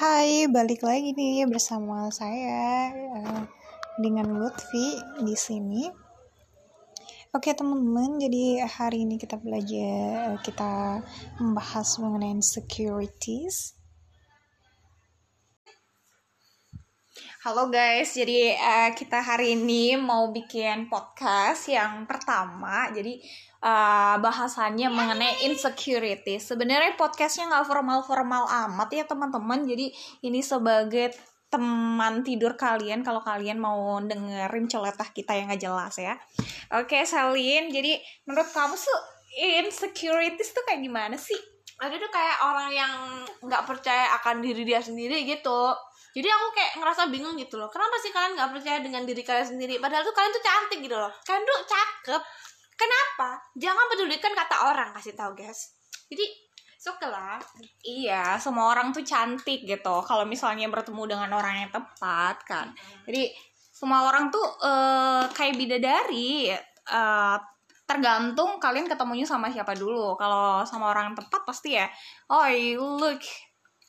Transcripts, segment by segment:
Hai, balik lagi nih bersama saya uh, dengan Lutfi di sini. Oke teman-teman, jadi hari ini kita belajar kita membahas mengenai securities. Halo guys, jadi uh, kita hari ini mau bikin podcast yang pertama. Jadi uh, bahasannya mengenai insecurity. Sebenarnya podcastnya nggak formal-formal amat ya teman-teman. Jadi ini sebagai teman tidur kalian kalau kalian mau dengerin celetah kita yang gak jelas ya. Oke, Selin. Jadi menurut kamu tuh insecurities tuh kayak gimana sih? Ada tuh kayak orang yang nggak percaya akan diri dia sendiri gitu. Jadi aku kayak ngerasa bingung gitu loh. Kenapa sih kalian nggak percaya dengan diri kalian sendiri? Padahal tuh kalian tuh cantik gitu loh. Kalian tuh cakep Kenapa? Jangan pedulikan kata orang kasih tahu guys. Jadi suka lah. Iya, semua orang tuh cantik gitu. Kalau misalnya bertemu dengan orang yang tepat kan. Jadi semua orang tuh uh, kayak bidadari. Uh, tergantung kalian ketemunya sama siapa dulu. Kalau sama orang yang tepat pasti ya, oh look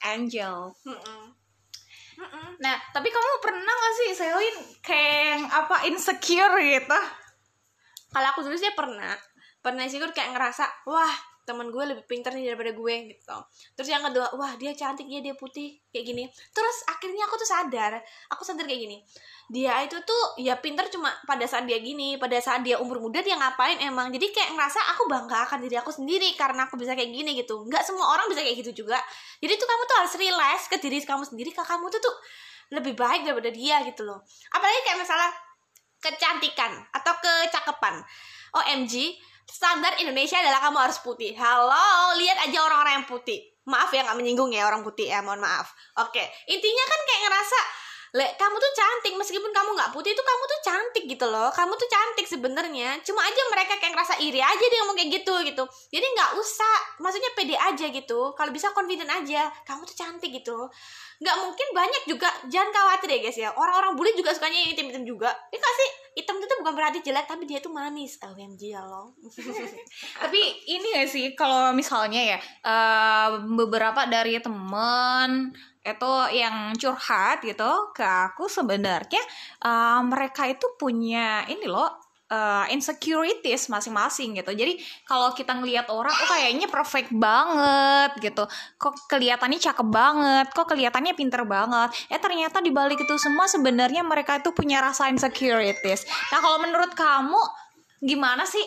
angel. Mm -mm. Nah, tapi kamu pernah gak sih, Selin, kayak apa insecure gitu? kalau aku dulu sih pernah pernah sih kayak ngerasa wah teman gue lebih pintar nih daripada gue gitu. Terus yang kedua wah dia cantik ya dia putih kayak gini. Terus akhirnya aku tuh sadar aku sadar kayak gini. Dia itu tuh ya pintar cuma pada saat dia gini pada saat dia umur muda dia ngapain emang? Jadi kayak ngerasa aku bangga akan diri aku sendiri karena aku bisa kayak gini gitu. Nggak semua orang bisa kayak gitu juga. Jadi tuh kamu tuh harus realize ke diri kamu sendiri kalau kamu tuh tuh lebih baik daripada dia gitu loh. Apalagi kayak masalah kecantikan atau kecakapan. OMG, standar Indonesia adalah kamu harus putih. Halo, lihat aja orang-orang yang putih. Maaf ya nggak menyinggung ya orang putih ya, mohon maaf. Oke, intinya kan kayak ngerasa Le, kamu tuh cantik meskipun kamu nggak putih itu kamu tuh cantik gitu loh. Kamu tuh cantik sebenarnya. Cuma aja mereka kayak ngerasa iri aja dia ngomong kayak gitu gitu. Jadi nggak usah maksudnya pede aja gitu. Kalau bisa confident aja kamu tuh cantik gitu. Nggak mungkin banyak juga jangan khawatir ya guys ya. Orang-orang bully juga sukanya yang hitam-hitam juga. Ya kasih hitam itu bukan berarti jelek tapi dia tuh manis. OMG ya lo tapi ini gak sih kalau misalnya ya uh, beberapa dari temen itu yang curhat gitu ke aku sebenarnya uh, mereka itu punya ini loh uh, insecurities masing-masing gitu. Jadi kalau kita ngelihat orang, oh kayaknya perfect banget gitu. Kok kelihatannya cakep banget, kok kelihatannya pinter banget. Eh ternyata di balik itu semua sebenarnya mereka itu punya rasa insecurities. Nah kalau menurut kamu gimana sih?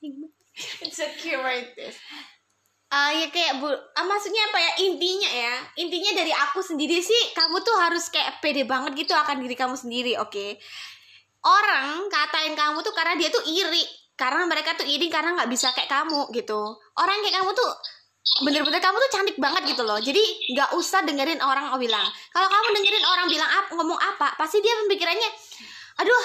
Insecurities uh, ya kayak bu uh, maksudnya apa ya? Intinya ya intinya dari aku sendiri sih kamu tuh harus kayak pede banget gitu akan diri kamu sendiri oke? Okay? orang katain kamu tuh karena dia tuh iri karena mereka tuh iri karena nggak bisa kayak kamu gitu. Orang kayak kamu tuh bener-bener kamu tuh cantik banget gitu loh. Jadi nggak usah dengerin orang bilang. Kalau kamu dengerin orang bilang apa ngomong apa pasti dia pemikirannya aduh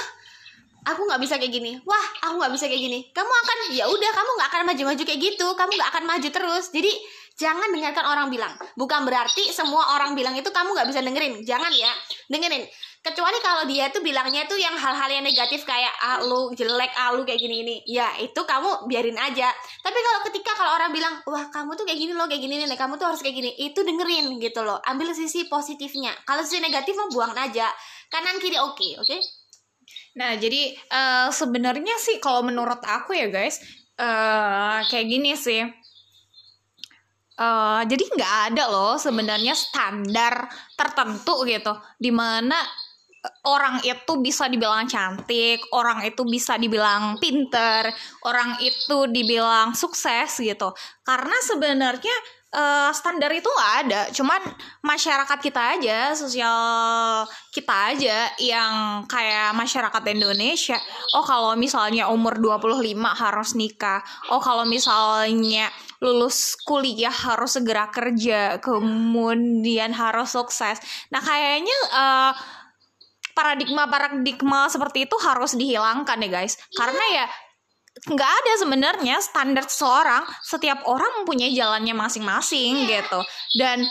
aku nggak bisa kayak gini. Wah aku nggak bisa kayak gini. Kamu akan ya udah kamu nggak akan maju-maju kayak gitu. Kamu nggak akan maju terus. Jadi jangan dengarkan orang bilang. Bukan berarti semua orang bilang itu kamu nggak bisa dengerin. Jangan ya dengerin. Kecuali kalau dia tuh bilangnya tuh yang hal-hal yang negatif kayak ah lu jelek ah lu kayak gini ini ya itu kamu biarin aja. Tapi kalau ketika kalau orang bilang wah kamu tuh kayak gini loh kayak gini nih kamu tuh harus kayak gini. Itu dengerin gitu loh. Ambil sisi positifnya. Kalau sisi negatif mau buang aja. Kanan kiri oke okay, oke? okay? Nah, jadi uh, sebenarnya sih kalau menurut aku ya guys, uh, kayak gini sih. Uh, jadi nggak ada loh sebenarnya standar tertentu gitu, di mana orang itu bisa dibilang cantik, orang itu bisa dibilang pinter, orang itu dibilang sukses gitu. Karena sebenarnya uh, standar itu nggak ada. Cuman masyarakat kita aja sosial kita aja yang kayak masyarakat Indonesia oh kalau misalnya umur 25 harus nikah. Oh kalau misalnya lulus kuliah harus segera kerja kemudian harus sukses. Nah kayaknya uh, paradigma paradigma seperti itu harus dihilangkan ya guys. Karena ya nggak ada sebenarnya standar seseorang. Setiap orang mempunyai jalannya masing-masing gitu. Dan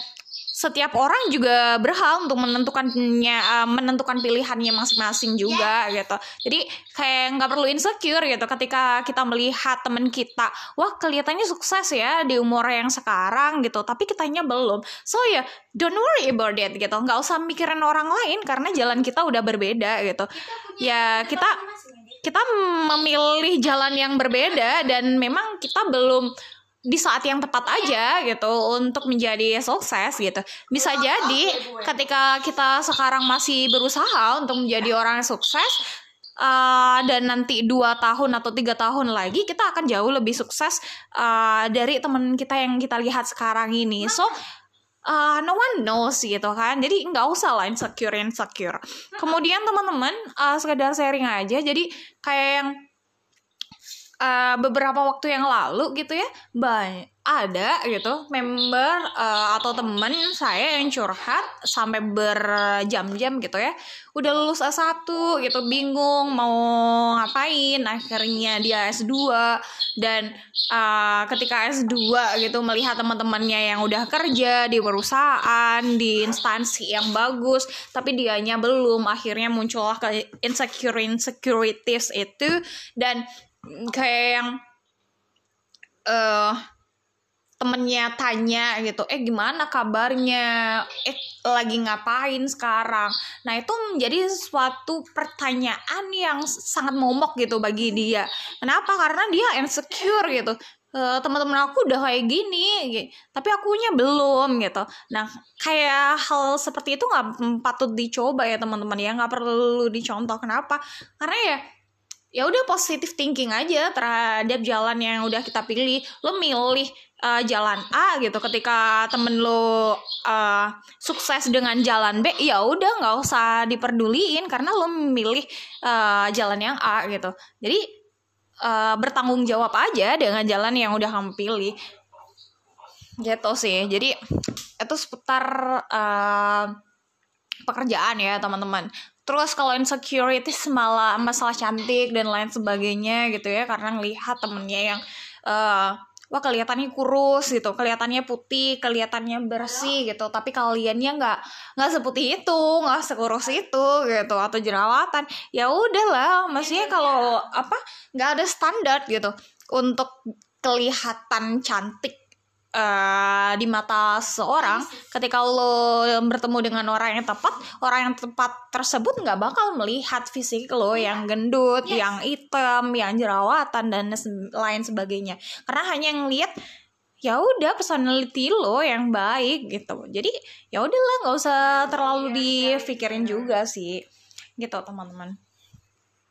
setiap orang juga berhak untuk menentukannya uh, menentukan pilihannya masing-masing juga gitu. Jadi kayak nggak perlu insecure gitu. Ketika kita melihat temen kita wah kelihatannya sukses ya di umur yang sekarang gitu. Tapi kitanya belum. So ya yeah, don't worry about it gitu. Nggak usah mikirin orang lain karena jalan kita udah berbeda gitu. Ya kita kita memilih jalan yang berbeda dan memang kita belum di saat yang tepat aja gitu untuk menjadi sukses gitu. Bisa jadi ketika kita sekarang masih berusaha untuk menjadi orang yang sukses uh, dan nanti dua tahun atau tiga tahun lagi kita akan jauh lebih sukses uh, dari teman kita yang kita lihat sekarang ini. So uh, no one knows gitu kan. Jadi nggak usah lah insecure insecure kemudian teman-teman uh, sekedar sharing aja. Jadi kayak yang uh, beberapa waktu yang lalu gitu ya banyak ada gitu member uh, atau temen saya yang curhat sampai berjam-jam gitu ya. Udah lulus S1 gitu bingung mau ngapain. Akhirnya dia S2 dan uh, ketika S2 gitu melihat teman-temannya yang udah kerja di perusahaan di instansi yang bagus tapi dianya belum. Akhirnya muncullah ke insecure insecurities itu dan kayak yang uh, temennya tanya gitu eh gimana kabarnya? Eh lagi ngapain sekarang? Nah itu menjadi suatu pertanyaan yang sangat momok gitu bagi dia. Kenapa? Karena dia insecure gitu. E, teman-teman aku udah kayak gini tapi akunya belum gitu. Nah kayak hal seperti itu nggak patut dicoba ya teman-teman ya. Nggak perlu dicontoh. Kenapa? Karena ya ya udah positif thinking aja terhadap jalan yang udah kita pilih. Lo milih uh, jalan A gitu. Ketika temen lo uh, sukses dengan jalan B ya udah nggak usah diperduliin karena lo milih uh, jalan yang A gitu. Jadi uh, bertanggung jawab aja dengan jalan yang udah kamu pilih. Gitu sih. Jadi itu seputar uh, pekerjaan ya teman-teman Terus kalau insecurity malah masalah cantik dan lain sebagainya gitu ya karena ngelihat temennya yang uh, wah kelihatannya kurus gitu, kelihatannya putih, kelihatannya bersih gitu, tapi kaliannya nggak nggak seputih itu, nggak sekurus itu gitu atau jerawatan. Ya udahlah, maksudnya kalau apa nggak ada standar gitu untuk kelihatan cantik uh, di mata seseorang ketika lo bertemu dengan orang yang tepat orang yang tepat tersebut nggak bakal melihat fisik lo yang gendut yes. yang hitam yang jerawatan dan lain sebagainya. Karena hanya ngelihat ya udah personality lo yang baik gitu. Jadi ya udahlah nggak usah terlalu dipikirin juga sih. Gitu teman-teman